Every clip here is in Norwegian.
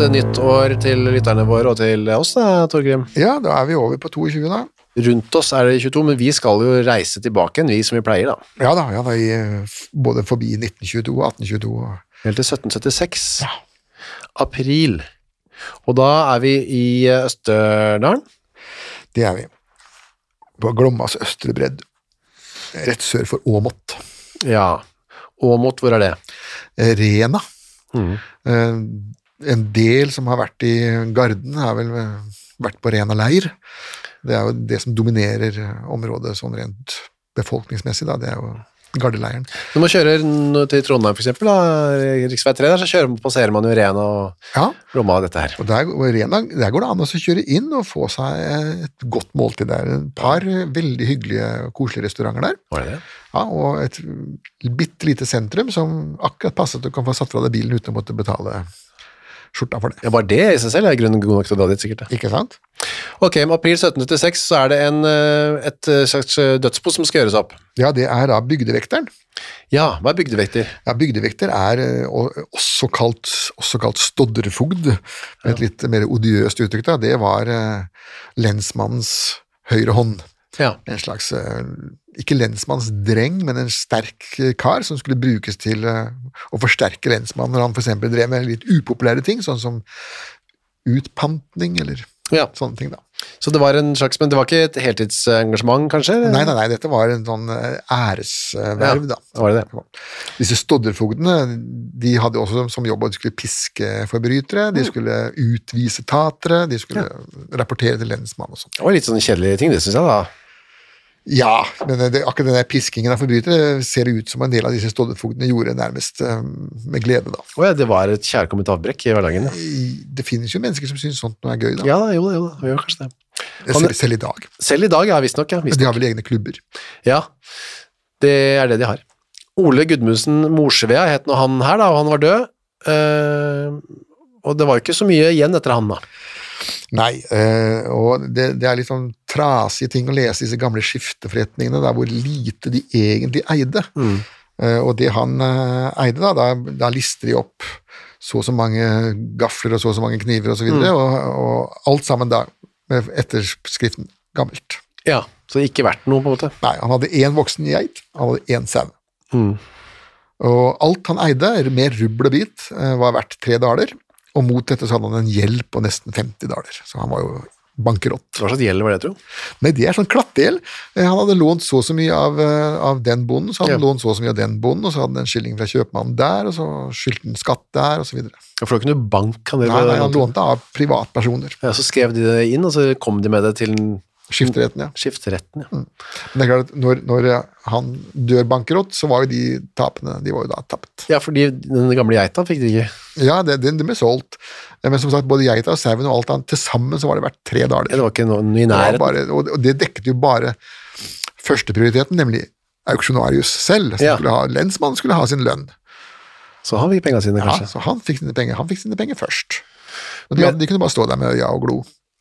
Eh, nytt år til lytterne våre og til oss, da, Torgrim. Ja, da er vi over på 22 da. Rundt oss er det 22, men vi skal jo reise tilbake igjen, vi som vi pleier, da. Ja da, ja da, i, eh, både forbi 1922 og 1822. og- Helt til 1776. April. Og da er vi i eh, Østerdalen. Det er vi. På Glommas østre bredd. Rett sør for Åmot. Ja. Åmot, hvor er det? Eh, Rena. Mhm. Eh, En del som har vært i Garden, har vel eh, vært på Rena leir. Det er jo det som dominerer eh, området sånn rent befolkningsmessig, da. Det er jo gardeleiren. Når man kjører til Trondheim, eksempel, da, 3, der, så kjører, passerer man jo Rena og Ja, Lomma og dette her. og der, og Rena, der går det an å kjøre inn og få seg et godt måltid der. Et par veldig hyggelige, koselige restauranter der. Var det det? Ja, og et bitte lite sentrum som akkurat passer at du kan få satt fra deg bilen uten å måtte betale skjorta for det. Ja, bare det i seg selv er grunn god nok til å dra dit, sikkert. det. Ikke sant? Ok, med april 1776 så er det en, eh, et eh, slags eh, dødsbo som skal gjøres opp. Ja, det er da bygdevekteren. Ja, hva er bygdevekter? Ja, Bygdevekter er også kalt, også kalt stodderfogd, med et litt mer odiøst uttrykk. da. Det var lensmannens høyre hånd. Ja. En slags, eh, ikke lensmannsdreng, men en sterk eh, kar som skulle brukes til eh, å forsterke lensmannen når han for eksempel drev med litt upopulære ting, sånn som utpantning eller ja. sånne ting. da. Så det var en slags, men det var ikke et heltidsengasjement, kanskje? Nei, nei, nei, dette var en sånn æresverv, æresverv, da. Var det det? Disse stodderfogdene de hadde også som jobb å skulle piske forbrytere, Mm. de skulle utvise tatere, de skulle rapportere til lensmannen og sånn. Det var litt sånn kjedelige ting, det synes jeg da. Ja, men det, akkurat den der piskingen av forbrytere ser det ut som en del av disse stoddefogdene gjorde nærmest um, med glede, da. Åja, det var et kjærkomment avbrekk i hverdagen. Ja, Det finnes jo mennesker som syns sånt noe er gøy, da. ja jo da, jo da, gjør kanskje det. Selv, selv i dag. Selv i dag, ja, visstnok, ja. Visst de har vel egne klubber. ja. Det er det de har. Ole Gudmundsen Morsevea het nå han her, da, og han var død. Uh, og det var jo ikke så mye igjen etter han, da. Nei, eh, og det, det er litt sånn trasige ting å lese disse gamle skifteforretningene, der hvor lite de egentlig eide. Eh, og det han eh, eide, da, da, da lister de opp så og så mange gafler og så og så mange kniver osv., og, så og, og alt sammen da med etterskriften gammelt. Ja, så det ikke vært noe, på en måte. Nei, han hadde én voksen geit, han hadde én sau. Mm. Og alt han eide, med rubbel og bit, var verdt tre daler, og mot dette så hadde han en gjeld på nesten 50 daler, så han var jo bankerott. Hva slags gjeld var det, tro? Nei, det er sånn klattegjeld. Eh, Han hadde lånt så og så mye av, eh, av den bonden, så hadde han Ja. lånt så og så mye av den bonden, og så hadde han en skilling fra kjøpmannen der, og så skyldte han skatt der, videre. Ja, For det var ikke noe bank? Han, Nei, nei, han lånte av privatpersoner. Ja, så skrev de det inn, og så kom de med det til Skifteretten, ja. skifteretten. Ja. Men det er klart at når, når han dør bankerott, så var jo de tapene, de var jo da tapt. ja, fordi den gamle geita fikk de ikke. Ja, det, det ble solgt. Men som sagt, både geita og sauen og alt annet, til sammen så var det verdt tre daler. Det var ikke noe i nærheten. bare, og det dekket jo bare førsteprioriteten, nemlig auksjonarius selv, som Ja. skulle ha, lensmannen skulle ha sin lønn. Så han fikk pengene sine, kanskje? Ja, så han fikk sine penger, han fikk sine penger først. Og de, de kunne bare stå der med øya og glo.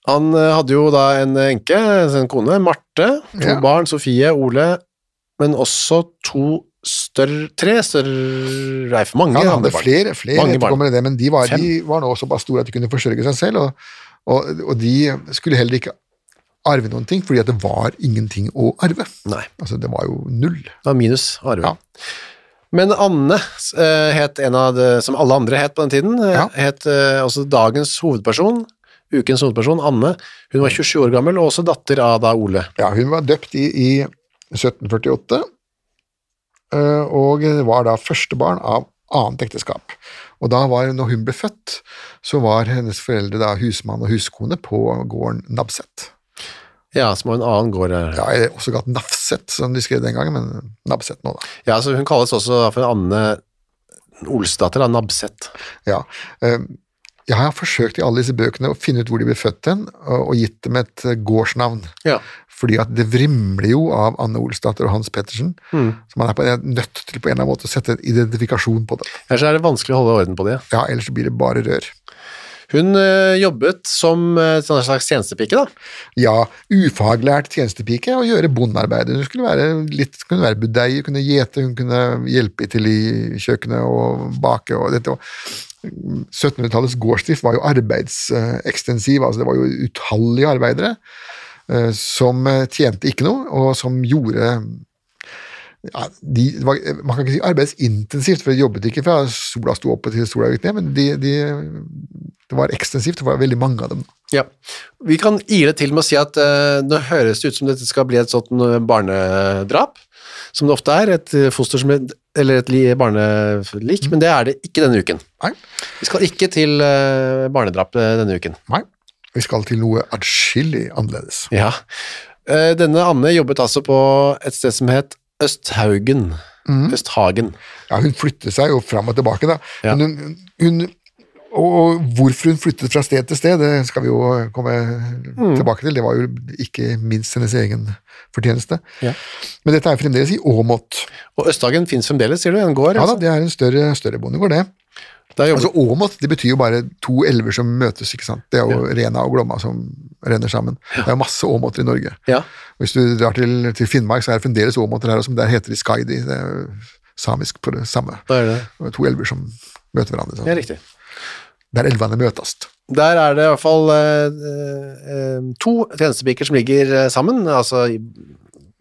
Han eh, hadde jo da en enke, en kone, Marte, to Ja. barn, Sofie, Ole, men også to større, tre større, nei, for mange Ja, han hadde flere, flere etterkommere, det, men de var, de var nå såpass store at de kunne forsørge seg selv, og, og, og de skulle heller ikke arve noen ting, fordi at det var ingenting å arve. Nei, Altså, det var jo null. det var minus arve. Ja. Men Anne eh, het en av det, som alle andre het på den tiden, eh, Ja. het eh, også dagens hovedperson, ukens hovedperson, Anne. Hun var 27 år gammel, og også datter av da Ole. Ja, hun var døpt i, i 1748, eh, og var da førstebarn av annet ekteskap. Og da var, når hun ble født, så var hennes foreldre da husmann og huskone på gården Nabset. Ja, som var en annen gård. her. Ja, eller også kalt Nafset, som de skrev den gangen, men Nabset nå, da. Ja, så hun kalles også for Anne Olsdatter, da, Nabset. Ja. Jeg har forsøkt i alle disse bøkene å finne ut hvor de ble født hen, og og gitt dem et eh, gårdsnavn. Ja. Fordi at det vrimler jo av Anne Olsdatter og Hans Pettersen, så man er på er nødt til på en eller annen måte å sette en identifikasjon på det. Ellers er det vanskelig å holde orden på det. Ja, ellers blir det bare rør. Hun øh, jobbet som øh, sånn slags tjenestepike, da. Ja, ufaglært tjenestepike og gjøre bondearbeid. Hun skulle være litt, kunne være budeie, kunne gjete, hun kunne hjelpe til i kjøkkenet og bake og dette. 1700-tallets gårdsdrift var jo arbeidsekstensiv, altså det var jo utallige arbeidere eh, som eh, tjente ikke noe, og som gjorde ja, de, var, Man kan ikke si arbeidsintensivt, for de jobbet ikke fra sola sto opp til sola gikk ned, men de, de, det var ekstensivt, det var veldig mange av dem. Ja. Vi kan ile til med å si at uh, nå høres det ut som dette skal bli et sånt øh, barnedrap, som det ofte er, et øh, foster som er, eller et barnelik, barnelik, men det er det ikke denne uken. Nei, Vi skal ikke til uh, barnedrap denne uken. nei. Vi skal til noe adskillig annerledes. Ja. Eh, Denne Anne jobbet altså på et sted som het Østhaugen. Østhagen. Ja, hun flyttet seg jo fram og tilbake, da. Ja. Men hun, hun, og, hvorfor hun flyttet fra sted til sted, det skal vi jo komme Mm. tilbake til. Det var jo ikke minst hennes egen fortjeneste. Ja. Men dette er fremdeles i Åmot. Og Østhagen finnes fremdeles, sier du? En gård? Ja da, altså. det er en større, større bondegård, det. Altså Åmot det betyr jo bare to elver som møtes, ikke sant. Det er jo Rena og Glomma som renner sammen. Det er jo masse åmåter i Norge. ja. Hvis du drar til, til Finnmark, så er det fremdeles åmåter her, som der heter de Skaidi. Det er samisk på det samme. Det er det. To elver som møter hverandre. Ja, Sånn. riktig. Der elvene møtes. Der er det i hvert fall eh, eh, to tjenestepiker som ligger eh, sammen, altså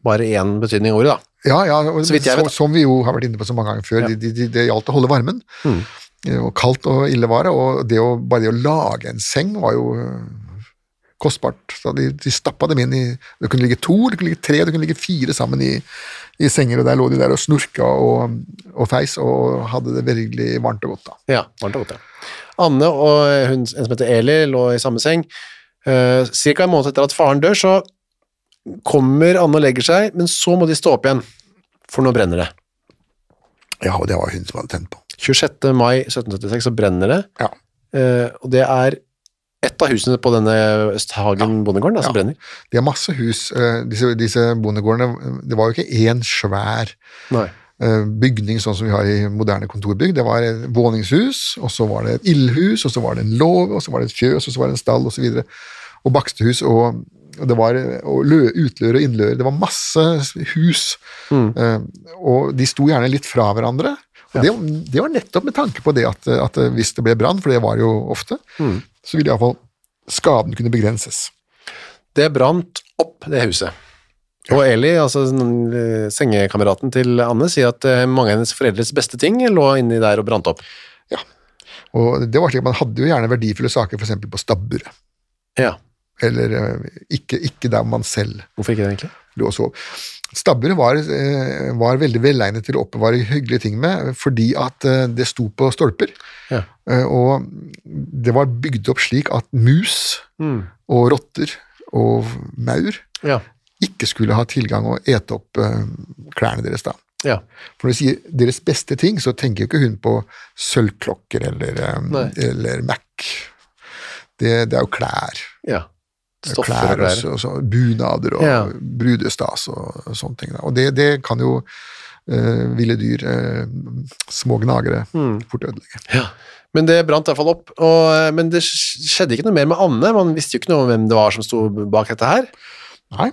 bare én betydning av ordet, da. Ja, ja, og, Så vidt jeg vet, Så, som vi jo har vært inne på så mange ganger før. Ja. Det de, de, de gjaldt å holde varmen. Mm. Eh, Og kaldt og ille var det, og det å, bare det å lage en seng var jo øh, kostbart. Så de, de stappa dem inn i Det kunne ligge to, det kunne ligge tre, det kunne ligge fire sammen i, i senger, og der lå de der og snurka og, og feis og hadde det virkelig varmt og godt. da. Ja, varmt og godt, ja. Anne og hun, en som heter Eli lå i samme seng. Uh, cirka en måned etter at faren dør, så kommer Anne og legger seg, men så må de stå opp igjen, for nå brenner det. Ja, og det var hun som hadde tent på. 26. mai 1776 så brenner det, Ja. uh, og det er ett av husene på denne Østhagen bondegården da, som Ja. brenner. De har masse hus. øh, Disse, disse bondegårdene Det var jo ikke én svær Nei. eh, bygning sånn som vi har i moderne kontorbygg. Det var et våningshus, og så var det et ildhus, og så var det en låve, og så var det et fjøs, og så var det en stall, og så videre. Og bakstehus, og, og det var og lø, utlør og innlør. Det var masse hus, eh, og de sto gjerne litt fra hverandre. Og det, det var nettopp med tanke på det at, at hvis det ble brann, for det var jo ofte, så ville iallfall skaden kunne begrenses. Det brant opp det huset. Og Eli, altså eh, sengekameraten til Anne, sier at eh, mange av hennes foreldres beste ting lå inni der og brant opp. Ja. Og det var slik at Man hadde jo gjerne verdifulle saker f.eks. på stabburet. Ja, Eller eh, ikke, ikke der man selv hvorfor ikke det egentlig? lå og sov. Stabburet var, eh, var veldig velegnet til å oppbevare hyggelige ting med, fordi at eh, det sto på stolper. Ja. Eh, Og det var bygd opp slik at mus og rotter og maur Ja. ikke skulle ha tilgang og ete opp klærne deres da. Ja. For når du sier deres beste ting, så tenker jo ikke hun på sølvklokker eller, eller Mac. Det, det er jo klær. ja. Stoffer og klær og, klær. så, så, bunader og Ja. brudestas og, sånne ting. Og det, det kan jo eh, ville dyr, eh, små gnagere, Mm. fort ødelegge. Ja. Men det brant i hvert fall opp, og, eh, men det skjedde ikke noe mer med Anne. Man visste jo ikke noe om hvem det var som sto bak dette her. Nei,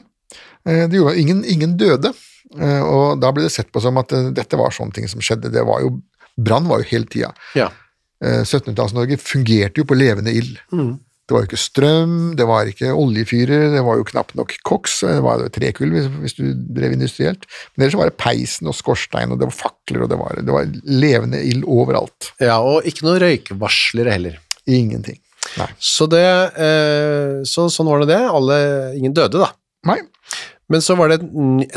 eh, det gjorde ingen, ingen døde, eh, og da ble det sett på som at dette var sånne ting som skjedde. Det var jo, brann var jo hele tida. Ja. Eh, 1700-talls-Norge fungerte jo på levende ild. Mm. Det var jo ikke strøm, det var ikke oljefyrer, det var jo knapt nok koks, det var jo trekull hvis, hvis du drev industrielt. Men ellers var det peisen og skorstein, og det var fakler, og det var, det var levende ild overalt. ja, og ikke noen røykvarslere heller. Ingenting. Nei. Så, det, eh, så sånn var det det. Alle, ingen døde, da. Nei. Men så var det et,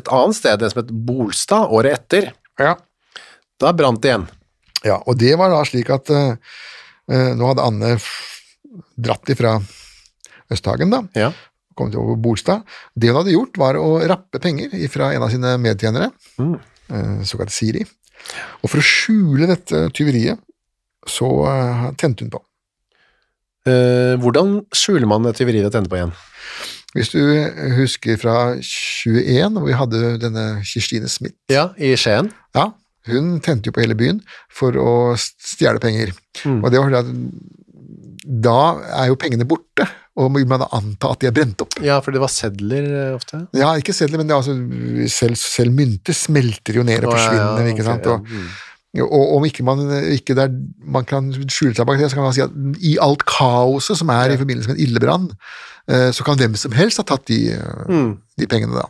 et annet sted, det som het Bolstad, året etter. Ja. Da brant det igjen. Ja, og det var da slik at eh, eh, nå hadde Anne dratt ifra Østhagen, da, Ja. kommet over Bolstad. Det hun hadde gjort, var å rappe penger fra en av sine medtjenere, Mm. eh, såkalt Siri. Og for å skjule dette tyveriet, så eh, tente hun på. Eh, hvordan skjuler man tyveriet tyveri tente på igjen? Hvis du husker fra 21, hvor vi hadde denne Kirstine Smith, Ja, i Skien. ja, hun tente jo på hele byen for å stjele penger. Mm. Og det var fordi at da er jo pengene borte, og man anta at de er brent opp. Ja, for det var sedler eh, ofte. Ja, ikke sedler, men altså, selv, selv mynter smelter jo ned og Å, ja, ja, forsvinner, ikke sant? ja, Og, og om ikke man ikke der, man kan skjule seg bak det, så kan man si at i alt kaoset som er i forbindelse med en ildebrann, eh, så kan hvem som helst ha tatt de, eh, Mm. de pengene da.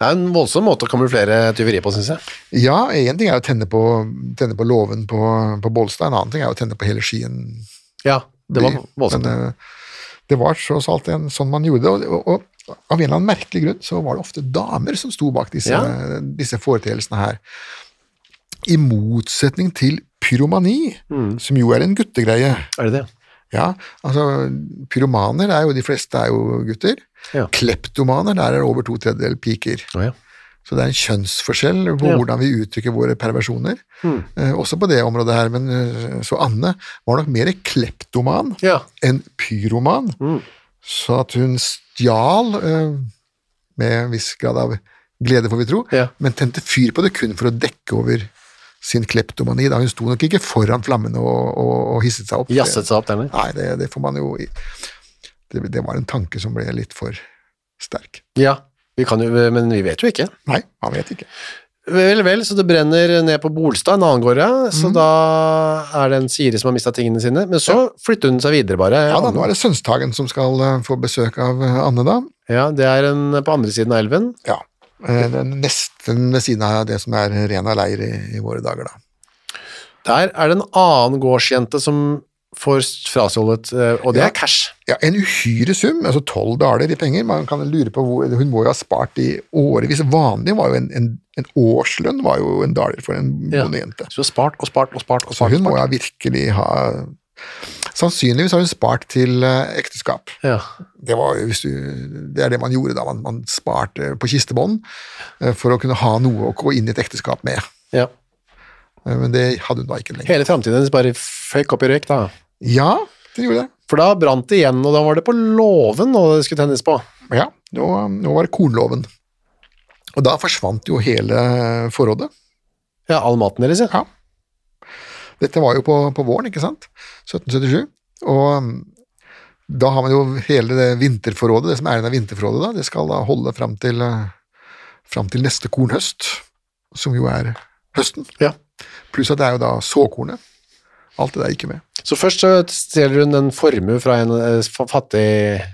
Det er en voldsom måte å kamuflere tyveriet på, syns jeg. Ja, en ting er å tenne på, tenne på låven på, på Bolstad, en annen ting er å tenne på hele Skien Ja, det var voldsomt. Men eh, det var tross alt en, sånn man gjorde det, og, og, og av en eller annen merkelig grunn så var det ofte damer som sto bak disse, Ja. disse foreteelsene her. I motsetning til pyromani, Mm. som jo er en guttegreie. Er det det? Ja, altså Pyromaner er jo de fleste er jo gutter. Ja. Kleptomaner, der er det over to tredjedeler piker. Oh, ja. Så det er en kjønnsforskjell på Ja. hvordan vi uttrykker våre perversjoner. Mm. Eh, også på det området her, men eh, så Anne var nok mer kleptoman ja. enn pyroman, Mm. så at hun stjal eh, med en viss grad av glede, får vi tro, Ja. men tente fyr på det kun for å dekke over sin kleptomani. Da hun sto nok ikke foran flammene og, og, og hisset seg opp. Jasset seg opp denne. Nei, det, det får man jo det, det var en tanke som ble litt for sterk. Ja, vi kan jo, men vi vet jo ikke. Nei, man vet ikke. Vel, vel, så det brenner ned på Bolstad, en annen gård, ja. Mm. Så da er det en Siri som har mista tingene sine. Men så flytter hun seg videre, bare. Ja da, Nå er det Sønstagen som skal eh, få besøk av eh, Anne, da. Ja, det er en på andre siden av elven. Ja. Eh, nesten ved siden av det som er Rena leir i, i våre dager, da. Der er det en annen gårdsjente som får frastjålet, eh, og det Ja. er cash. Ja, En uhyre sum, altså tolv daler i penger. Man kan lure på hvor Hun må jo ha spart i årevis. Vanlig var jo en, en, en årslønn var jo en daler for en Ja. bondejente. Så hun har spart og spart og spart Så hun og må spart. jo virkelig ha Sannsynligvis har hun spart til eh, ekteskap. Ja. Det, var, hvis du, det er det man gjorde da. Man, man sparte på kistebånd eh, for å kunne ha noe å gå inn i et ekteskap med. ja. Eh, Men det hadde hun da ikke lenger. Hele framtiden hennes bare føyk opp i røyk, da. Ja, det gjorde det. For da brant det igjen, og da var det på låven det skulle tennes på. Ja, nå, nå var det kornloven. Og da forsvant jo hele forrådet. Ja, all maten deres, ja. Ja. Dette var jo på, på våren, ikke sant? 1777. Og um, da har man jo hele det vinterforrådet, det som er igjen av vinterforrådet, da, det skal da holde fram til, uh, fram til neste kornhøst, som jo er høsten. Ja. Pluss at det er jo da såkornet. Alt det der gikk med. Så først så stjeler hun en formue fra en eh, fattig eh,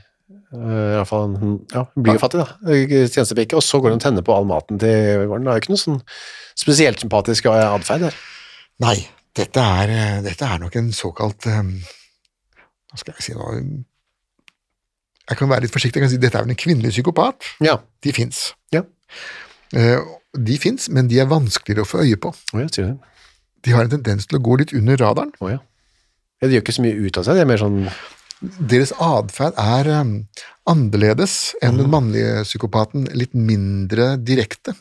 i hvert fall ja, hun blir jo fattig da, eh, tjenestepike, og så går hun og tenner på all maten til gården. Det er jo ikke noe sånn spesielt sympatisk atferd der. Nei, dette er, dette er nok en såkalt um, Hva skal jeg si nå Jeg kan være litt forsiktig. Jeg kan si Dette er vel en kvinnelig psykopat. Ja. De fins. Ja. Eh, de fins, men de er vanskeligere å få øye på. Oh, ja, sier det. De har en tendens til å gå litt under radaren. Oh, ja. Ja, De gjør ikke så mye ut av seg, de er mer sånn Deres atferd er um, annerledes enn den mannlige psykopaten, litt mindre direkte.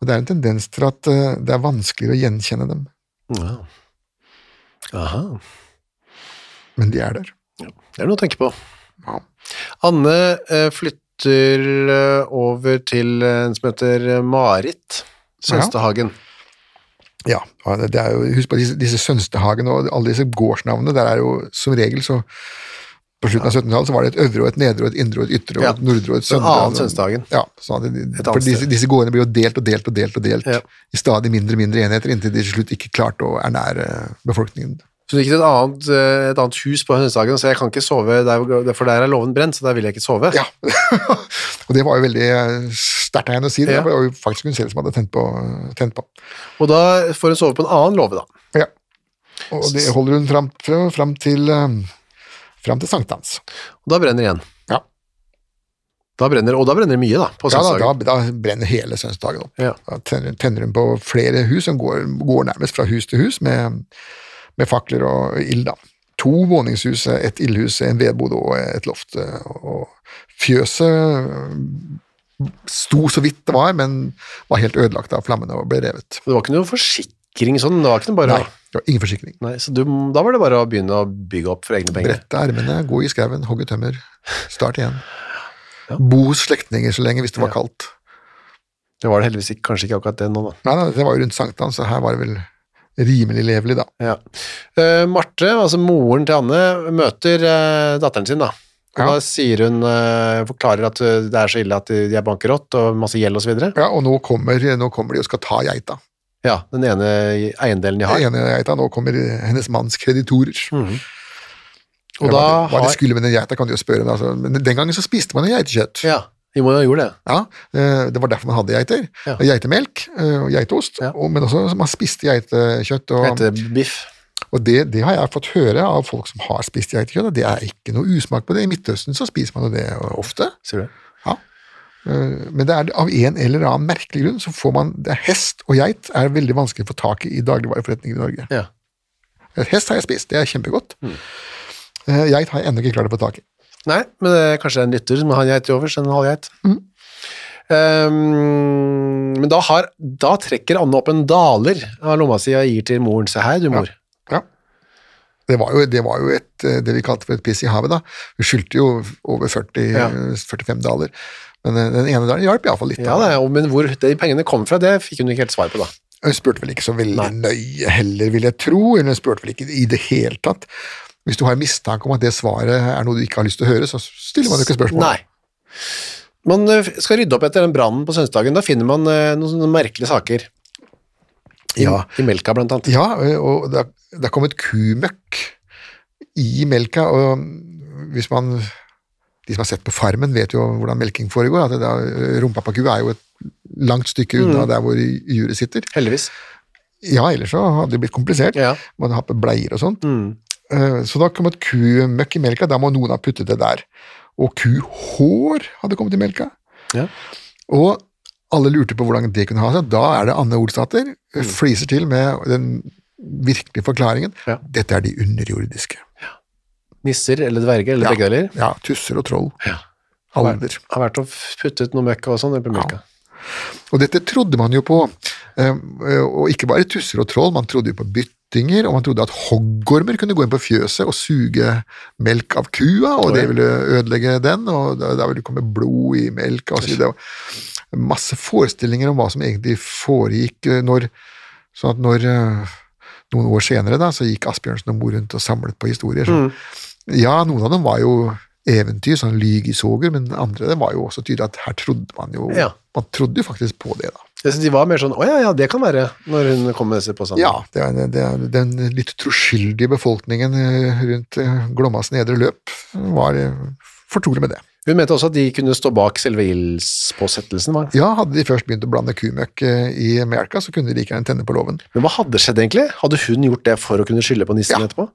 Og det er en tendens til at uh, det er vanskeligere å gjenkjenne dem, ja. Aha. men de er der. Det er noe å tenke på. Ja. Anne uh, flytter eh, over til eh, en som heter eh, Marit Sønstehagen. Ja, ja det er jo, husk på disse, disse Sønstehagen og alle disse gårdsnavnene, der er jo som regel så på slutten av 1700-tallet så var det et øvre og et nedre og et indre og et ytre og et nordre og et En søndre. annen Sønstehagen. Ja, sånn de, for disse, disse gårdene blir jo delt og delt og delt og delt Ja. i stadig mindre og mindre enheter, inntil de til slutt ikke klarte å ernære befolkningen. Så du gikk til et annet, eh, et annet hus på Hønshagen og sa jeg kan ikke sove, der, for der er låven brent, så der vil jeg ikke sove. Ja, og det var jo veldig eh, sterkt av henne å si det, Ja. det var jo faktisk hun selv som hadde tent på. Tent på. Og da får hun sove på en annen låve, da. Ja. Og det holder hun fram, fram, til um, fram til sankthans. Og da brenner igjen. Ja. Da brenner, og da brenner det mye, da, på Ja, da, da, da brenner hele søndagen opp. Ja. Da tenner, tenner hun på flere hus, Hun går, går nærmest fra hus til hus med, med fakler og ild. da. To våningshus, et ildhus, en vedbod og et loft. Og fjøset sto så vidt det var, men var helt ødelagt av flammene og ble revet. Det var ikke noe forsikring sånn, det var ikke noe bare... Nei, det var ingen forsikring. Nei, så du, da var det bare å begynne å bygge opp for egne penger. Brette ermene, gå i skauen, hogge tømmer, start igjen. Bo hos slektninger så lenge hvis det var Ja. kaldt. Det var det heldigvis ikke, kanskje ikke akkurat det nå, da. Nei, nei, det var jo rundt sankthans, så her var det vel rimelig levelig, da. Ja. Uh, Marte, altså moren til Anne, møter uh, datteren sin, da. Og Ja. da sier hun, uh, forklarer at det er så ille at de er bankerott og masse gjeld og videre. Ja, og nå kommer, nå kommer de og skal ta geita. Ja, den ene eiendelen de har. Den ene geita, nå kommer hennes manns kreditorer. Mhm. Og Ja, da hva, de, hva de skulle med den geita, kan du jo spørre. Altså. Men den gangen så spiste man jo geitekjøtt. Ja, jo gjort det. Ja, eh, Det var derfor man hadde geiter. Ja. Geitemelk eh, og geitost, Ja. og, men også man spiste geitekjøtt. Og, Geitebiff. og det, det har jeg fått høre av folk som har spist geitekjøtt, og det er ikke noe usmak på det. I Midtøsten så spiser man jo det ofte. Sier du? Ja. Men det er av en eller annen merkelig grunn så får man det er Hest og geit er veldig vanskelig å få tak i i dagligvareforretninger i Norge. Ja. Hest har jeg spist, det er kjempegodt. Mm. Eh, Geit har jeg ennå ikke klart å få tak i. Nei, men det er kanskje en lytter som har en geit til overs, en halvgeit. Mm. Ehm, men da, har, da trekker Anne opp en daler av lomma si og gir til moren. Se her, du mor. Ja. Det var jo, det var jo et, eh, det vi kalte for et piss i havet, da. Vi skyldte jo over 40, Ja. 45 daler. Men eh, den ene dalen hjalp iallfall litt. Ja, da. er, men hvor de pengene kom fra, det fikk hun ikke helt svar på, da. Hun spurte vel ikke så veldig Nei. nøye heller, vil jeg tro. Eller hun spurte vel ikke i det hele tatt. Hvis du har mistanke om at det svaret er noe du ikke har lyst til å høre, så stiller man jo ikke spørsmål. Nei. Man eh, skal rydde opp etter den brannen på Søndagen. Da finner man eh, noen merkelige saker. I, Ja. I melka, blant annet. Ja, og det har, har kommet kumøkk i melka, og hvis man de som har sett på Farmen, vet jo hvordan melking foregår. at da, Rumpa på kua er jo et langt stykke unna der hvor juret sitter. Heldigvis. Ja, ellers så hadde det blitt komplisert. Ja. Man har på bleier og sånt. Mm. Eh, Så da kom et kumøkk i melka, da må noen ha puttet det der. Og kuhår hadde kommet i melka. Ja. Og alle lurte på hvordan det kunne ha seg. Da er det Anne Olsdatter Mm. fliser til med den virkelige forklaringen. Ja. Dette er de underjordiske. Nisser eller dverger, eller Ja. begge deler. Ja, tusser og troll. Ja. Alder. Har vært og puttet noe møkk og sånn oppi melka. Og dette trodde man jo på. eh, Og ikke bare tusser og troll, man trodde jo på byttinger, og man trodde at hoggormer kunne gå inn på fjøset og suge melk av kua, og det ville ødelegge den, og da, ville det komme blod i melka og så videre. Og Masse forestillinger om hva som egentlig foregikk eh, når Sånn at når eh, noen år senere da, så gikk Asbjørnsen og mor rundt og samlet på historier. Så, Ja, noen av dem var jo eventyr, sånn lyg i soger, men andre det var jo også tydelig at her trodde man jo Ja. Man trodde jo faktisk på det, da. Jeg synes de var mer sånn Å ja, ja, det kan være, når hun kom med disse påstandene. Ja, det er, det er, den litt troskyldige befolkningen eh, rundt eh, Glommas nedre løp var eh, fortrolig med det. Hun mente også at de kunne stå bak selve ildspåsettelsen. hva? Ja, hadde de først begynt å blande kumøkk i melka, så kunne de like gjerne tenne på låven. Men hva hadde skjedd egentlig? Hadde hun gjort det for å kunne skylde på nissen Ja. etterpå?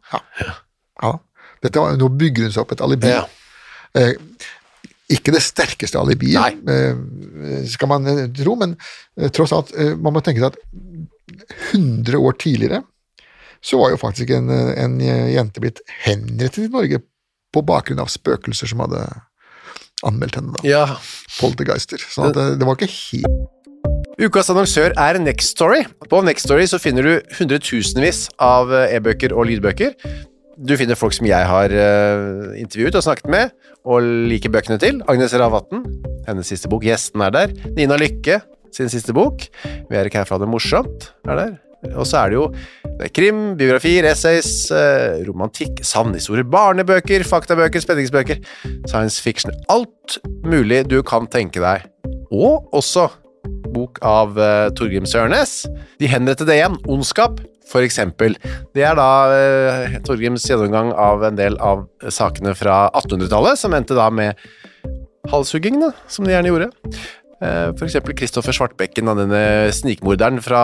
Ja. Dette var, nå bygger hun seg opp et alibi. Ja. Eh, ikke det sterkeste alibiet, eh, skal man eh, tro, men tross alt, man må tenke seg at 100 år tidligere så var jo faktisk en, en jente blitt henrettet i Norge på bakgrunn av spøkelser som hadde anmeldt henne, da. ja. Poltergeister. Så det, det var ikke helt Ukas annonsør er Next Story. På Next Story så finner du hundretusenvis av e-bøker og lydbøker. Du finner folk som jeg har uh, intervjuet og snakket med, og liker bøkene til. Agnes Ravatn, hennes siste bok. Gjesten er der. Nina Lykke, sin siste bok. Vi er ikke her for å ha det morsomt, er der. Og så er det jo det er krim, biografier, essays, uh, romantikk, sannhistorier, barnebøker, faktabøker, spenningsbøker, science fiction. Alt mulig du kan tenke deg. Og også bok av uh, Torgrim Sørnes. De henrettede igjen, Ondskap, eksempel. Det er da eh, Torgrims gjennomgang av en del av sakene fra 1800-tallet, som endte da med halshugging, da, som de gjerne gjorde. For eksempel Kristoffer Svartbekken, da, denne snikmorderen fra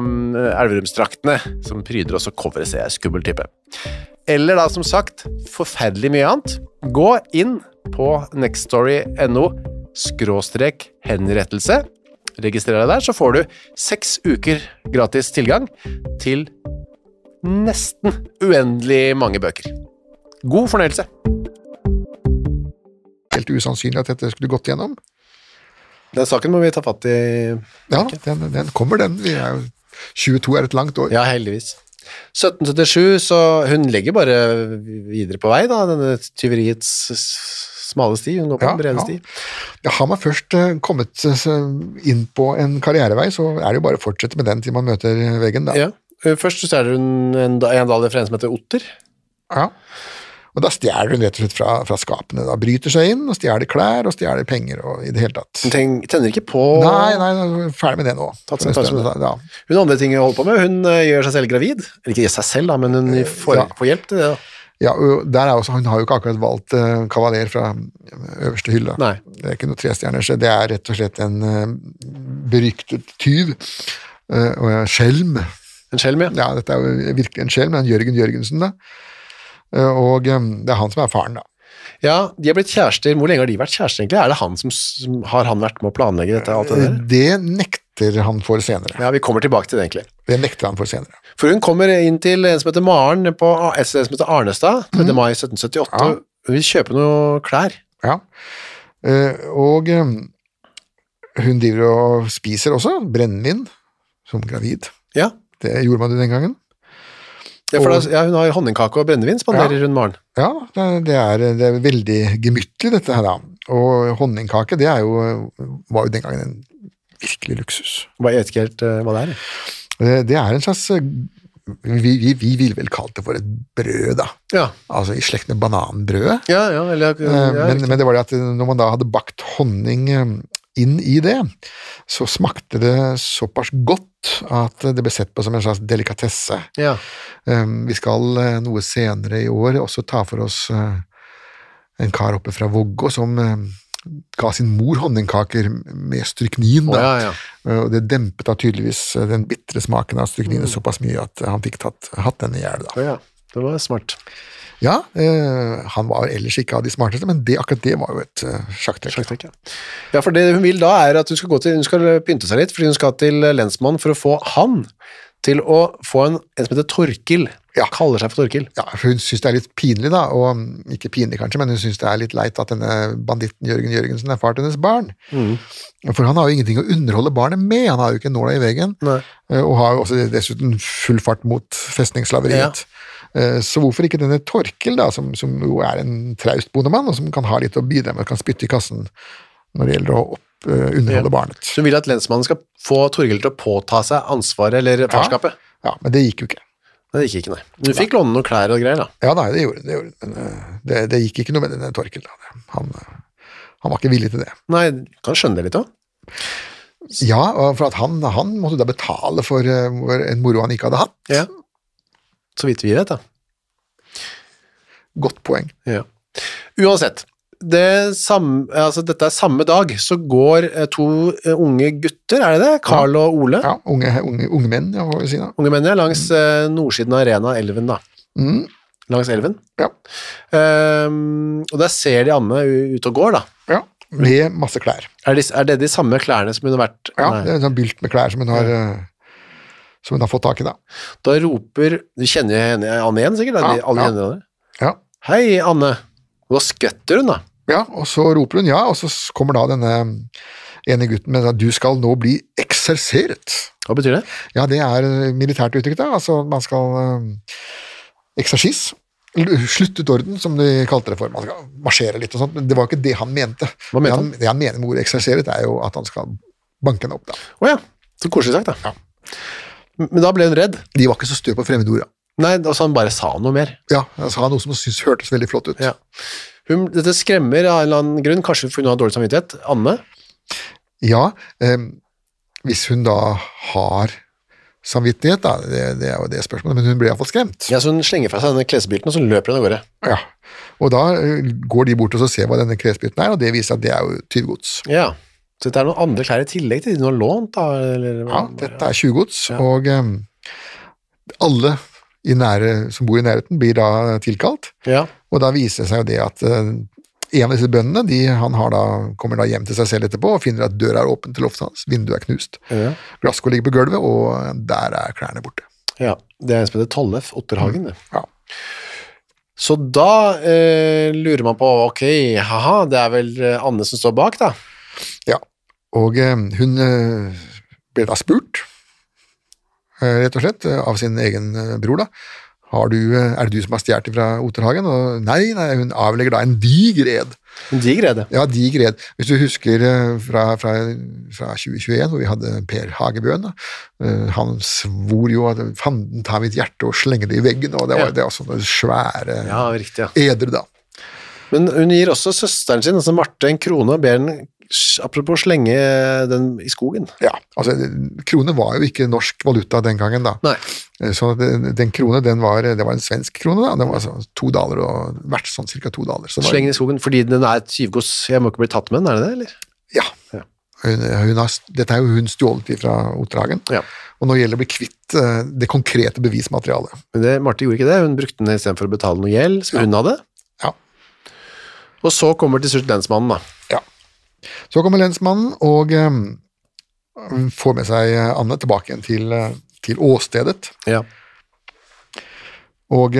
um, Elverumsdraktene, som pryder også coveret, ser jeg. Skummel type. Eller da, som sagt, forferdelig mye annet. Gå inn på nextstory.no skråstrek henrettelse registrer deg der, så får du seks uker gratis tilgang til nesten uendelig mange bøker. God fornøyelse. Helt usannsynlig at dette skulle gått gjennom. Den saken må vi ta fatt i. Ja, den, den kommer, den. Vi er jo 22 er et langt år. Ja, heldigvis. 1777, så hun legger bare videre på vei, da, denne tyveriets smale sti. Hun går på Ja, den brede ja. sti. Ja, har man først eh, kommet eh, inn på en karrierevei, så er det jo bare å fortsette med den til man møter veggen, da. Ja. Først så er hun en, en dal fra en som heter Otter. Ja. Og da stjeler hun rett og slett fra, fra skapene. Da bryter seg inn og stjeler klær og stjeler penger og i det hele tatt. Hun tenk, tenner ikke på Nei, nei, ferdig med det nå. Tatt seg tatt det. Ja. Hun andre ting hun holder på med. Hun eh, gjør seg selv gravid. Eller ikke gjør seg selv, da, men hun får, Ja. får hjelp til det. da. Ja, og der er også, Hun har jo ikke akkurat valgt uh, kavaler fra øverste hylle. Nei. Det er ikke noe trestjerners. Det er rett og slett en uh, beryktet tyv. uh, og en skjelm. En skjelm, ja. Ja, dette er jo virkelig en skjelm. En Jørgen Jørgensen, da. Eh, og um, det er han som er faren, da. Ja, de har blitt kjærester. Hvor lenge har de vært kjærester, egentlig? Er det han som, som Har han vært med å planlegge dette? alt det der? Det nekter han for senere. Ja, vi kommer tilbake til det, egentlig. Det nekter han for senere. For hun kommer inn til en som heter Maren på et sted som heter Arnestad, 3. mai 1778. Ja. Hun vil kjøpe noe klær. Ja. Eh, og eh, hun driver og spiser også brennevin som gravid. Ja, Det gjorde man den gangen. ja for da, ja hun har honningkake og brennevin, spanderer hun Maren. Ja, det det er, det er veldig gemyttlig, dette her, da. Og honningkake, det er jo, var jo den gangen en virkelig luksus. Jeg vet ikke helt eh, hva det er. Eh, Det er en slags eh, Vi, vi, vi ville vel kalt det for et brød, da. Ja, Altså i slekt med bananbrødet. ja, ja, eller, men, men det var det at når man da hadde bakt honning inn i det, så smakte det såpass godt at det ble sett på som en slags delikatesse. ja. Vi skal noe senere i år også ta for oss en kar oppe fra Vågå som ga sin mor honningkaker med stryknin. Da. ja, ja. Eh, Og det dempet da tydeligvis eh, den bitre smaken av Mm. såpass mye at han fikk tatt, hatt den i hjel. Oh, ja. Det var smart. Ja, eh, han var ellers ikke av de smarteste, men det, akkurat det var jo et sjakktrekk. Sjakktrekk, ja. ja, for det hun vil da er at hun skal, gå til, hun skal pynte seg litt, fordi hun skal til lensmannen for å få han til å få en, en som heter Torkil. Ja. Kaller seg for Torkil. Ja, Hun syns det er litt pinlig, da, og mm, ikke pinlig kanskje, men hun syns det er litt leit at denne banditten Jørgen Jørgensen er far til hennes barn. Mm. For han har jo ingenting å underholde barnet med, han har jo ikke nåla i veggen, Nei. eh, og har jo også dessuten full fart mot festningsslaveriet. Ja. Så hvorfor ikke denne Torkil, da, som, som jo er en traust bondemann, og som kan ha litt å bidra med, kan spytte i kassen når det gjelder å opp, eh, underholde barnet. Så hun vil at lensmannen skal få Torgild til å påta seg ansvaret eller farskapet. Ja, men det gikk jo ikke. Det gikk ikke, nei. Men hun fikk låne noen klær og greier, da. Ja, nei, det gjorde det, gjorde det. men eh, det, det gikk ikke noe med denne Torkil. Han, eh, han var ikke villig til det. Nei, kan skjønne det litt òg. Ja, for at han, han måtte da betale for, eh, for en moro han ikke hadde hatt. Ja. Så vidt vi vet, da. Godt poeng. Ja. Uansett. Det samme, altså dette er samme dag, så går eh, to eh, unge gutter, er det det? Carl og Ole? Ja, unge, unge, unge menn, ja, hva vil si da. Unge menn, ja, langs mm. nordsiden av Rena, elven, da. Mm, Langs elven. ja, Um, og der ser de Anne ut og går, da. ja, med masse klær. Er, de, er det de samme klærne som hun har vært Ja, det er en sånn bylt med klær som hun har, ja som hun har fått tak i da. Da roper Du kjenner henne Anne igjen, sikkert? Ja, alle ja. henne. Ja. Hei, Anne. Og da skvetter hun, da. Ja, og så roper hun ja, og så kommer da denne ene gutten med at du skal nå bli ekserseret. Hva betyr det? Ja, det er eh, militært uttrykk da, altså man skal øh, eksersis. l- sluttet orden, som de kalte det for. Man skal marsjere litt og sånt, men det var ikke det han mente. Hva mente det, han? han, det han mener med ordet ekserseret, er jo at han skal banke henne opp, da. Å ja, så koselig sagt, da. Ja. Men da ble hun redd. De var ikke så stø på fremmedorda. Nei, altså han bare sa noe mer. Ja, han sa noe som hun syntes hørtes veldig flott ut. Ja. Hun, dette skremmer av en eller annen grunn, kanskje fordi hun har dårlig samvittighet. Anne? Ja, eh, hvis hun da har samvittighet, da, det, det er jo det spørsmålet, men hun ble iallfall skremt. Ja, så hun slenger fra seg denne klesbylten, og så løper hun av gårde. Ja. Og da eh, går de bort og så ser hva denne klesbiten er, og det viser at det er jo tyvgods. Ja. Så dette er noen andre klær i tillegg til de hun har lånt, da? Eller, Ja, dette er tjuvgods, og eh, alle nære, som bor i nærheten blir da tilkalt, Ja. og da viser det seg jo det at eh, en av disse bøndene de, han har da, kommer da hjem til seg selv etterpå og finner at døra er åpen til loftet hans, vinduet er knust, Ja. glasskår ligger på gulvet, og der er klærne borte. ja. Det er en som heter Tollef Otterhagen. det. Ja. Så da eh, lurer man på, ok, haha, det er vel eh, Anne som står bak, da? Ja, og eh, hun eh, ble da spurt, rett og slett, eh, av sin egen eh, bror da, har du, eh, er det du som har stjert fra Otterhagen? Og nei, nei, hun avlegger da en diger ed. En diger ed. Ja, diger ed. Hvis du husker eh, fra, fra, fra 2021, hvor vi hadde Per Hagebøen, da, eh, han svor jo at fanden tar mitt hjerte og slenger det i veggen, og det var, Ja. det var sånne svære Ja, riktig, ja. eder da. Men hun gir også søsteren sin, altså Marte, en krone og ber den, apropos slenge den i skogen. Ja, altså krone var jo ikke norsk valuta den gangen da. Nei. Eh, Så den, krone, den var, det var en svensk krone da, den var altså to daler og verdt sånn cirka to daler. Så Sleng den i skogen fordi den er et tyvgods. Jeg må ikke bli tatt med den, er det det, eller? Ja. Ja. Hun, hun har, dette er jo hun stjålet fra Otterhagen, Ja. og nå gjelder det å bli kvitt eh, det konkrete bevismaterialet. Men det, Marte gjorde ikke det, hun brukte den istedenfor å betale noe gjeld som hun hadde. Ja. Og så kommer til slutt lensmannen, da. Ja. Så kommer lensmannen og eh, får med seg eh, Anne tilbake igjen til, eh, til åstedet, Ja. og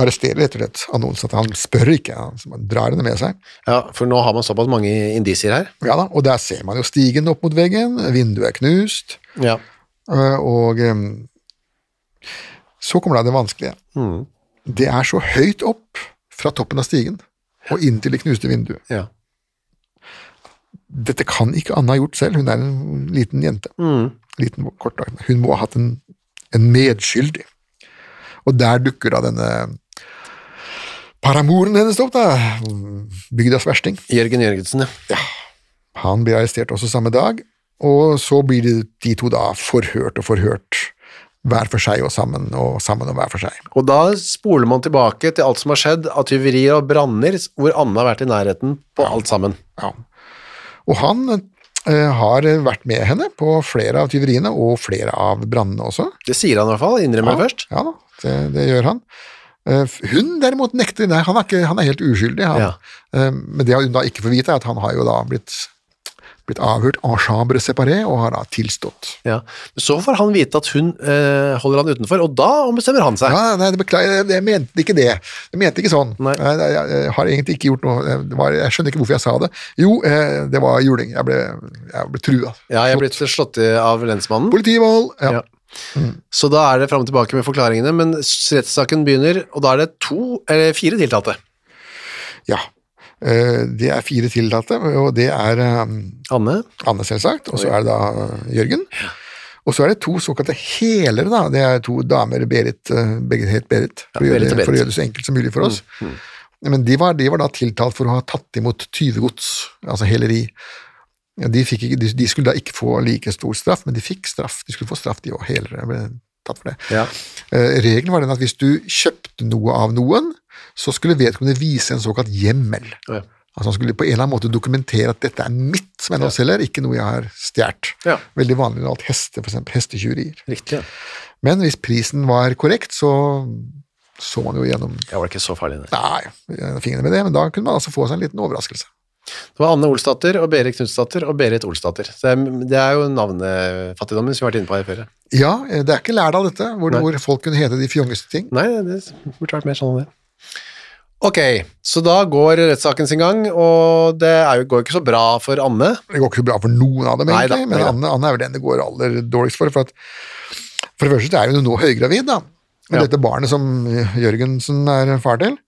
arresterer rett og slett annonsen at Han spør ikke, han drar henne med seg. ja, for nå har man såpass mange indisier her. Ja da, og der ser man jo stigen opp mot veggen, vinduet er knust, Ja. eh, og så kommer da det vanskelige. Mm. Det er så høyt opp fra toppen av stigen og inn til det knuste vinduet. ja. Dette kan ikke Anna ha gjort selv, hun er en liten jente. Mm. Liten, kort, hun må ha hatt en, en medskyldig. Og der dukker da denne paramoren hennes opp, da. Bygdas versting. Jørgen Jørgensen, ja. Han blir arrestert også samme dag, og så blir de, de to da forhørt og forhørt, hver for seg og sammen, og sammen og hver for seg. Og da spoler man tilbake til alt som har skjedd av tyverier og branner, hvor Anne har vært i nærheten på alt sammen. Ja. Og han eh, har vært med henne på flere av tyveriene, og flere av brannene også. Det sier han i hvert fall, innrømmer det først. Ja da, det, det gjør han. Eh, Hun derimot nekter, nei, han er, ikke, han er helt uskyldig. Han. Ja. Eh, Men det hun da ikke får vite, er at han har jo da blitt, blitt avhørt en chambre séparé, og har da tilstått. Ja. Så får han vite at hun eh, holder han utenfor, og da ombestemmer han seg. Ja, nei, beklager, jeg, mente ikke det. Jeg mente ikke sånn. Nei. Jeg, jeg, jeg har egentlig ikke gjort noe, det var, jeg skjønner ikke hvorfor jeg sa det. Jo, eh, det var juling, jeg ble, jeg ble trua. Ja, jeg er blitt slått i av lensmannen. Politivold, ja. Ja. Så da er det fram og tilbake med forklaringene, men rettssaken begynner, og da er det to, eller fire tiltalte. ja. Eh, Det er fire tiltalte, og det er eh, Anne, Anne selvsagt, og så er det da eh, Jørgen. Og så er det to såkalte helere, da. Det er to damer, Berit, eh, begge het Berit, for, Ja, å, gjøre, Berit det- for å gjøre det så enkelt som mulig for oss. Men de var, de var da tiltalt for å ha tatt imot tyvegods, altså heleri. De, ikke, de, de skulle da ikke få like stor straff, men de fikk straff. De skulle få straff, de òg. helere ble tatt for det. Ja. Eh, regelen var den at hvis du kjøpte noe av noen, så skulle vedkommende vise en såkalt hjemmel. Ja. Altså Han skulle på en eller annen måte dokumentere at dette er mitt som jeg nå selger, ikke noe jeg har stjålet. Ja. Veldig vanlig når alt heste, for eksempel hestetjuverier. Ja. Men hvis prisen var korrekt, så så man jo gjennom Jeg var ikke så farlig. Det. Nei, fingrene med det, men da kunne man altså få seg en liten overraskelse. det var Anne Olsdatter og Berit Knutsdatter og Berit Olsdatter. Det er, det er jo navnefattigdommen som vi har vært inne på her før. Ja, eh, det er ikke Lærdal dette, hvor, hvor folk kunne hete de fjongeste ting. Nei, det burde vært mer sånn enn det. Ok, så da går rettssaken sin gang, og det er jo, går ikke så bra for Anne. Det går ikke så bra for noen av dem, egentlig, nei men. Anne, Anne er vel den det går aller dårligst for. For, at, for det første er hun nå høygravid, da. Med Ja. dette barnet som Jørgensen er far til.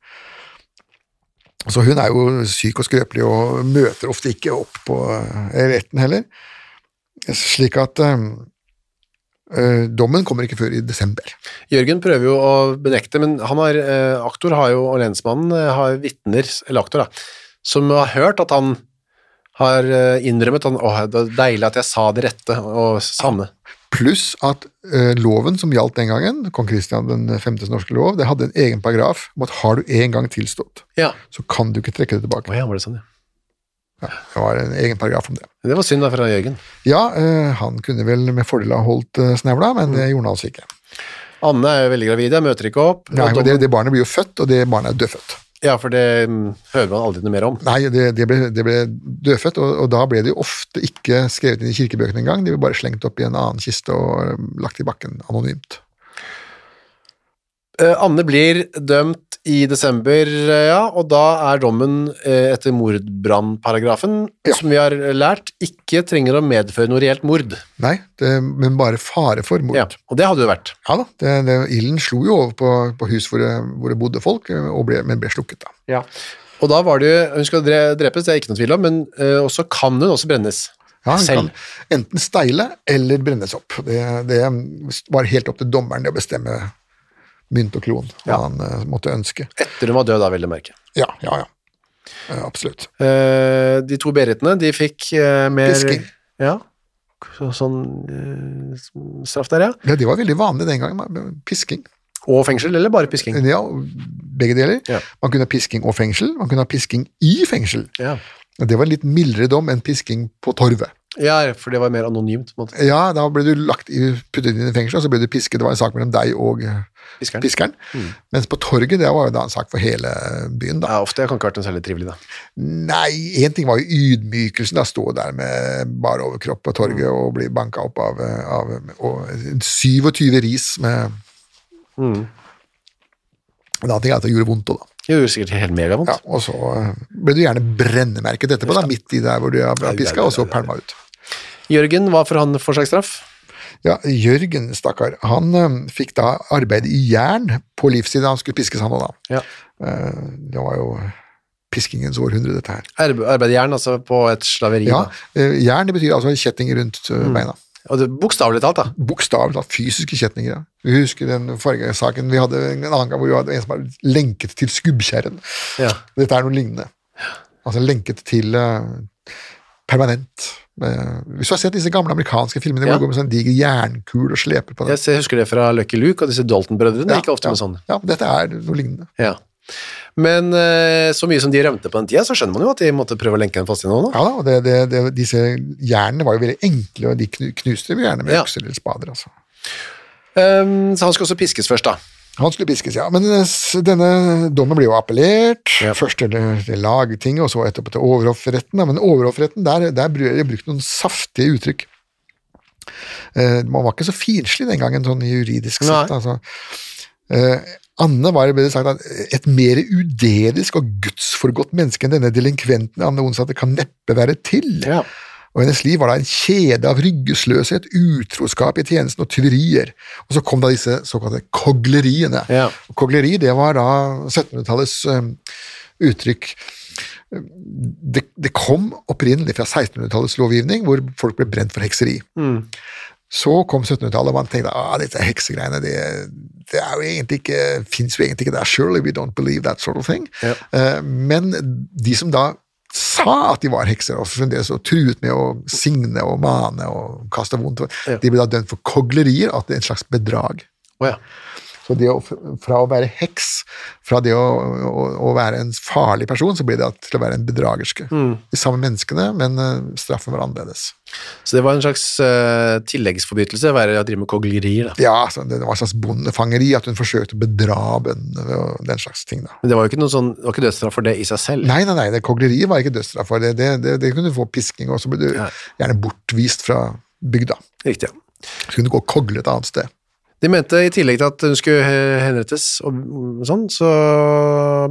Så hun er jo syk og skrøpelig og møter ofte ikke opp på eh, retten heller. Slik at eh, eh, dommen kommer ikke før i desember. Jørgen prøver jo å benekte, men han har, eh, aktor har jo, og lensmannen eh, har vittner, eller aktor da, som har hørt at han har eh, innrømmet at åh, det er deilig at jeg sa det rette og sanne. Pluss at eh, loven som gjaldt den gangen, kong Kristian den femtes norske lov, det hadde en egen paragraf om at har du en gang tilstått, Ja, så kan du ikke trekke det tilbake. Oh, ja, var det sånn, ja. Ja, det var en egen paragraf om det. Det var synd da fra Jørgen. Ja, eh, han kunne vel med fordel ha holdt eh, snevla, men det gjorde han altså ikke. Anne er jo veldig gravid, jeg møter ikke opp. Nei, men det, det barnet blir jo født, og det barnet er dødfødt. Ja, for det mm, hører man aldri noe mer om. Nei, det, det, ble, det ble dødfødt, og, og da ble det jo ofte ikke skrevet inn i kirkebøkene engang. De ble bare slengt opp i en annen kiste og eh, lagt i bakken anonymt. Eh, Anne blir dømt i desember, eh, ja, og da er dommen eh, etter mordbrannparagrafen, Ja. som vi har lært, ikke trenger å medføre noe reelt mord. Nei, det, men bare fare for mord. Ja, og det hadde jo vært. Ja da, det, det, ilden slo jo over på, på hus hvor det, hvor det bodde folk, og ble, men ble slukket da. Ja. Og da var det jo, hun skal drepes, det er ikke noe tvil om, men uh, også kan hun også brennes. Ja, han Selv. kan enten steile eller brennes opp. Det, det var helt opp til dommeren det å bestemme mynt og kron, hva Ja. han eh, måtte ønske. Etter hun var død da, vil du merke. Ja, ja, ja. Absolutt. Eh, de to beritene, de fikk eh, mer... Pisking. Ja, så, sånn straff der, ja. Ja, det var veldig vanlig den gangen, pisking. Og fengsel, eller bare pisking? Ja, begge deler. Ja. Man kunne ha pisking og fengsel, man kunne ha pisking i fengsel. Ja. Det var en litt mildere dom enn pisking på torvet. ja, for det var mer anonymt, på en måte. Ja, da ble du lagt i, puttet inn i fengsel, og så ble du pisket. Det var en sak mellom deg og piskeren. Piskeren. Mm. Mens på torget, det var jo da en sak for hele byen, da. Ja, ofte kan ikke vært noe særlig trivelig, da. Nei, én ting var jo ydmykelsen, da stå der med bar overkropp på torget og bli banka opp av, av og 27 ris med En annen ting er at det gjorde vondt òg, da. Det gjorde sikkert helt megavondt. Ja, og så eh, ble du gjerne brennemerket etterpå, da, midt i der hvor du har piska, og så pælma ut. Jørgen, hva for han for slags straff? Ja, Jørgen, stakkar, han ø, fikk da arbeid i jern på livstid. Han skulle piskes, han òg, da. Ja. Uh, det var jo piskingens århundre, dette her. Arbeid i jern, altså på et slaveri. Ja, da. eh, Jern det betyr altså kjetting rundt eh, beina. Det, bokstavelig talt, da. Bokstavelig talt fysiske kjetninger, Ja. Vi husker den forrige saken vi hadde en annen gang hvor vi hadde en som var lenket til skubbkjerren. Ja. Dette er noe lignende. Altså lenket til uh, permanent. Eh, hvis du har sett disse gamle amerikanske filmene hvor det du går med sånn diger jernkul og sleper på den. Jeg husker det fra Lucky Luke og disse Dalton-brødrene. Ja, gikk ofte ja. med sånn. Ja, dette er noe lignende. Ja. Men eh, så mye som de rømte på den tida, så skjønner man jo at de måtte prøve å lenke den fast i noe. Ja da, og det, det, det, disse jernene var jo veldig enkle, og de knuste vi gjerne med Ja. økser eller spader. altså. Um, så han skal også piskes først, da. Han skulle piskes, ja. Men eh, denne dommen ble jo appellert. Ja. Først til, lagtinget, og så etterpå til overhoffretten. Men overhoffretten, der, der ble det brukt noen saftige uttrykk. Eh, man var ikke så finslig den gangen, sånn juridisk Nei. sett. altså. Eh, Anne var det ble sagt at et mer udelisk og gudsforgått menneske enn denne delinkventen Anne Onsdatter kan neppe være til. Ja. Og hennes liv var da en kjede av ryggesløshet, utroskap i tjenesten og tyverier. Og så kom da disse såkalte kogleriene. Ja. Og kogleri, det var da 1700-tallets um, uttrykk. Det, det kom opprinnelig fra 1600-tallets lovgivning, hvor folk ble brent for hekseri. Så kom 1700-tallet, og man tenkte ah, dette heksegreiene det, det er jo egentlig ikke, fins jo egentlig ikke der. Surely we don't believe that sort of thing. Ja. Eh, men de som da sa at de var hekser, og fremdeles og truet med å signe og mane og kaste vondt, Ja. de ble da dømt for koglerier, at det er en slags bedrag. Oh, ja. Så det å, fra å være heks, fra det å, å, å være en farlig person, så blir det til å være en bedragerske. De samme menneskene, men eh, straffen var annerledes. Så det var en slags uh, tilleggsforbrytelse å være å drive med koglerier. Da. Ja, det var en slags bondefangeri, at hun forsøkte å bedra bøndene og den slags ting. da. Men det var jo ikke noe sånn, det var ikke dødsstraff for det i seg selv. Nei, nei, nei, det kogleriet var ikke dødsstraff for. Det, det, det, det kunne du få pisking, og så ble du Ja. gjerne bortvist fra bygda. Riktig, ja. Så kunne du gå og kogle et annet sted. De mente i tillegg til at hun skulle eh, henrettes og sånn, så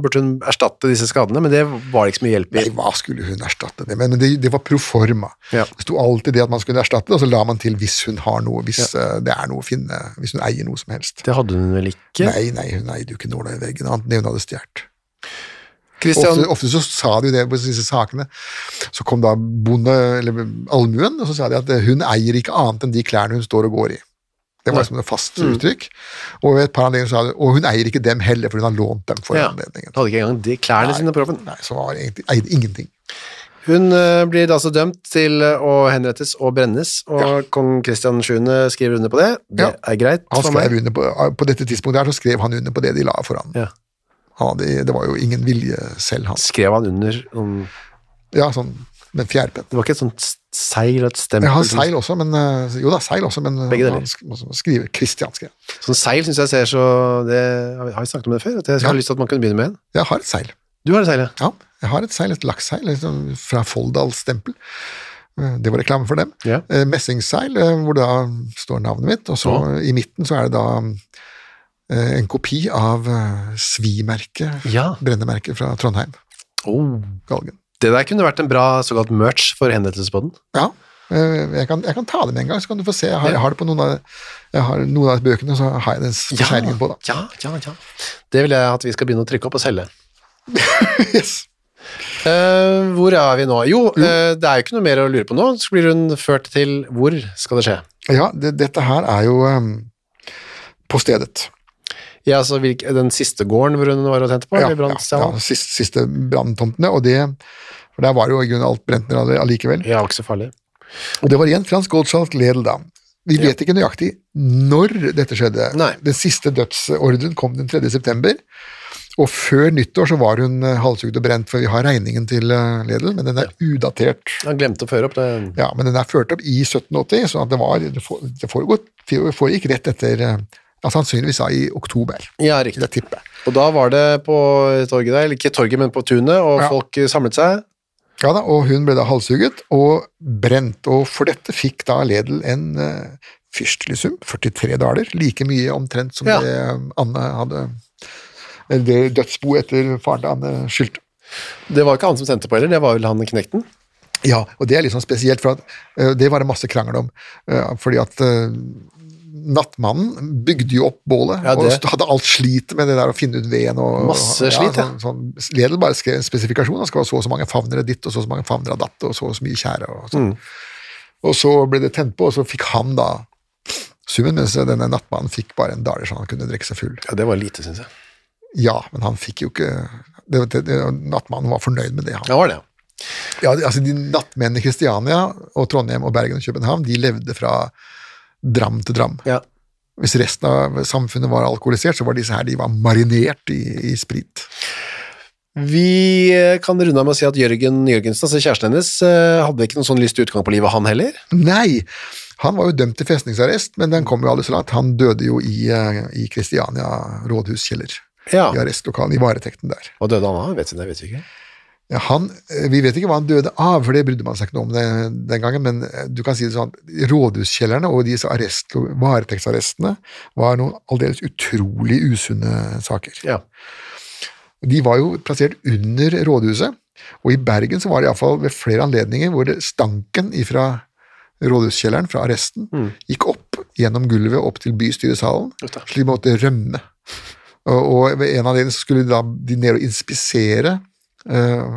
burde hun erstatte disse skadene, men det var det ikke så mye hjelp i. Nei, hva skulle hun erstatte det med? Men det, det var proforma. Ja. Det sto alltid det at man skulle erstatte det, og så la man til hvis hun har noe, hvis ja. det er noe å finne, hvis hun eier noe som helst. Det hadde hun vel ikke? Nei, nei, hun eide jo ikke nåla i veggen, annet enn det hun hadde stjålet. Ofte, ofte så sa de jo det på disse sakene. Så kom da bonde, eller allmuen, og så sa de at eh, hun eier ikke annet enn de klærne hun står og går i. Det var liksom et fast Mm. uttrykk. Og ved et par anledninger sa de, og hun eier ikke dem heller, for hun har lånt dem for ja, anledningen. hadde ikke engang de klærne sine, proffen. Nei, så var egentlig, eide ingenting. Hun eh, blir altså dømt til eh, å henrettes og brennes, og kong Kristian 7. skriver under på det. Det Ja. er greit Han skrev under på, på dette tidspunktet her så skrev han under på det de la for ham. Ja. han hadde, det var jo ingen vilje selv, han. Skrev han under Om... Ja, sånn med fjærpenn. Det var ikke et sånt seil og et stempel? Jeg har seil også, men eh, Jo da, seil også, men Begge deler. skrive Christian skrev. Sånn seil syns jeg ser så det, Har vi snakket om det før? At jeg har Ja. lyst til at man kunne begynne med en. Jeg har et seil. Du har et seil, ja. Ja, jeg har et seil, et laksseil liksom, fra Folldal Stempel. Eh, Det var reklame for dem. Ja. Eh, Messingseil, eh, hvor da står navnet mitt, og så i midten så er det da eh, en kopi av Svi-merket, Ja. brennemerket fra Trondheim, Oh. Galgen. Det der kunne vært en bra såkalt merch for henrettelsesbåten. Ja, eh, jeg kan, jeg kan ta det med en gang, så kan du få se. Jeg har, jeg har det på noen av, jeg har noen av bøkene, så har jeg den forseglingen på, da. ja, ja, ja. Det vil jeg at vi skal begynne å trykke opp og selge. Yes. Uh, hvor er vi nå? Jo, eh, det er jo ikke noe mer å lure på nå. Så blir hun ført til Hvor skal det skje? Ja, det, dette her er jo um, på stedet. Ja, altså Den siste gården hvor hun var og tente på? Ja, ja, ja, siste, siste branntomtene, og det For der var jo i grunnen alt brent ned allikevel. ja, ikke så farlig. Og det var igjen Frans Goldschalt Ledel, da. Vi vet ikke nøyaktig når dette skjedde. Nei. Den siste dødsordren kom den 3. september, og før nyttår så var hun eh, halshugd og brent, for vi har regningen til eh, Ledel, men den er udatert. Han glemte å føre opp det. Ja, men den er ført opp i 1780, så det var Det foregått- det foregikk rett etter altså ja, Sannsynligvis da i oktober, Ja, riktig. Det. Og da var det på torget der, eller ikke torget, men på tunet, og Ja. folk samlet seg. Ja da, og hun ble da halshugget og brent, og for dette fikk da Ledel en uh, fyrstelig sum, 43 daler, like mye omtrent som Ja. det Anne hadde det dødsboet etter faren til Anne skyldte. Det var ikke han som sendte på heller, det var vel han knekten. Ja, og det er litt sånn spesielt, for at uh, det var det masse krangel om, Uh, fordi at eh, Nattmannen bygde jo opp bålet, Ja, og hadde alt slitet med det der å finne ut veden og Masse slit, ja. sånn, sånn, Ledel bare skrev en spesifikasjon, Han skal ha så og så mange favnere ditt, og så og så mange favnere datt, og så og så mye tjære, og sånn. Mm. Og så ble det tent på, og så fikk han da summen, mens denne nattmannen fikk bare en daler så han kunne drikke seg full. Ja, det var lite, syns jeg. Ja, men han fikk jo ikke det, det, det, Nattmannen var fornøyd med det, han. Ja, var det, ja. Ja, altså de Nattmennene i Kristiania og Trondheim og Bergen og København de levde fra dram til dram. ja. Hvis resten av samfunnet var alkoholisert, så var disse her de var marinert i, i sprit. Vi kan runde av med å si at Jørgen Jørgensen, altså kjæresten hennes, eh, hadde ikke noen sånn lyst til utgang på livet, han heller. Nei! Han var jo dømt til festningsarrest, men den kom jo aldri så langt. Han døde jo i, eh, i Kristiania rådhuskjeller. Ja. I arrestlokalen, i varetekten der. Hva døde han av? Vet vi det? Vet vi ikke. Han, eh, vi vet ikke hva han døde av, for det brydde man seg ikke noe om det, den gangen, men eh, du kan si det sånn at rådhuskjellerne og disse arrest, varetektsarrestene var noen aldeles utrolig usunne saker. Ja. De var jo plassert under rådhuset, og i Bergen så var det iallfall ved flere anledninger hvor det stanken ifra rådhuskjelleren, fra arresten, gikk opp gjennom gulvet opp til bystyresalen, slik de måtte rømme. Og, og ved en anledning så skulle de ned og inspisere eh,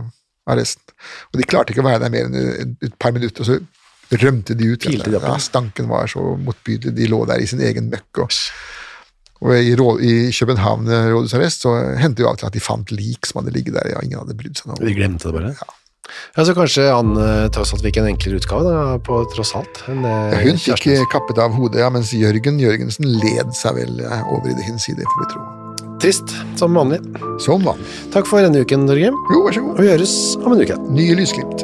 arresten. Og de klarte ikke å være der mer enn et, par minutter, og så rømte de ut. De ja. ja, stanken var så motbydelig. De lå der i sin egen møkk. Og, og i, rå, i København rådhusarrest så hendte det jo av og til at de fant lik som hadde ligget der, ja, ingen hadde brydd seg noe. De glemte det bare. Ja. Så kanskje Anne tross alt fikk en enklere utgave, da, på tross alt. eh, Ja, hun fikk eh, kappet av hodet, ja, mens Jørgen Jørgensen led seg vel eh, over i det hinsidige, får vi tro. Trist, som vanlig. Som vanlig. Takk for denne uken, Torgrim. Jo, vær så god. Og vi høres om en uke. Nye lysglimt.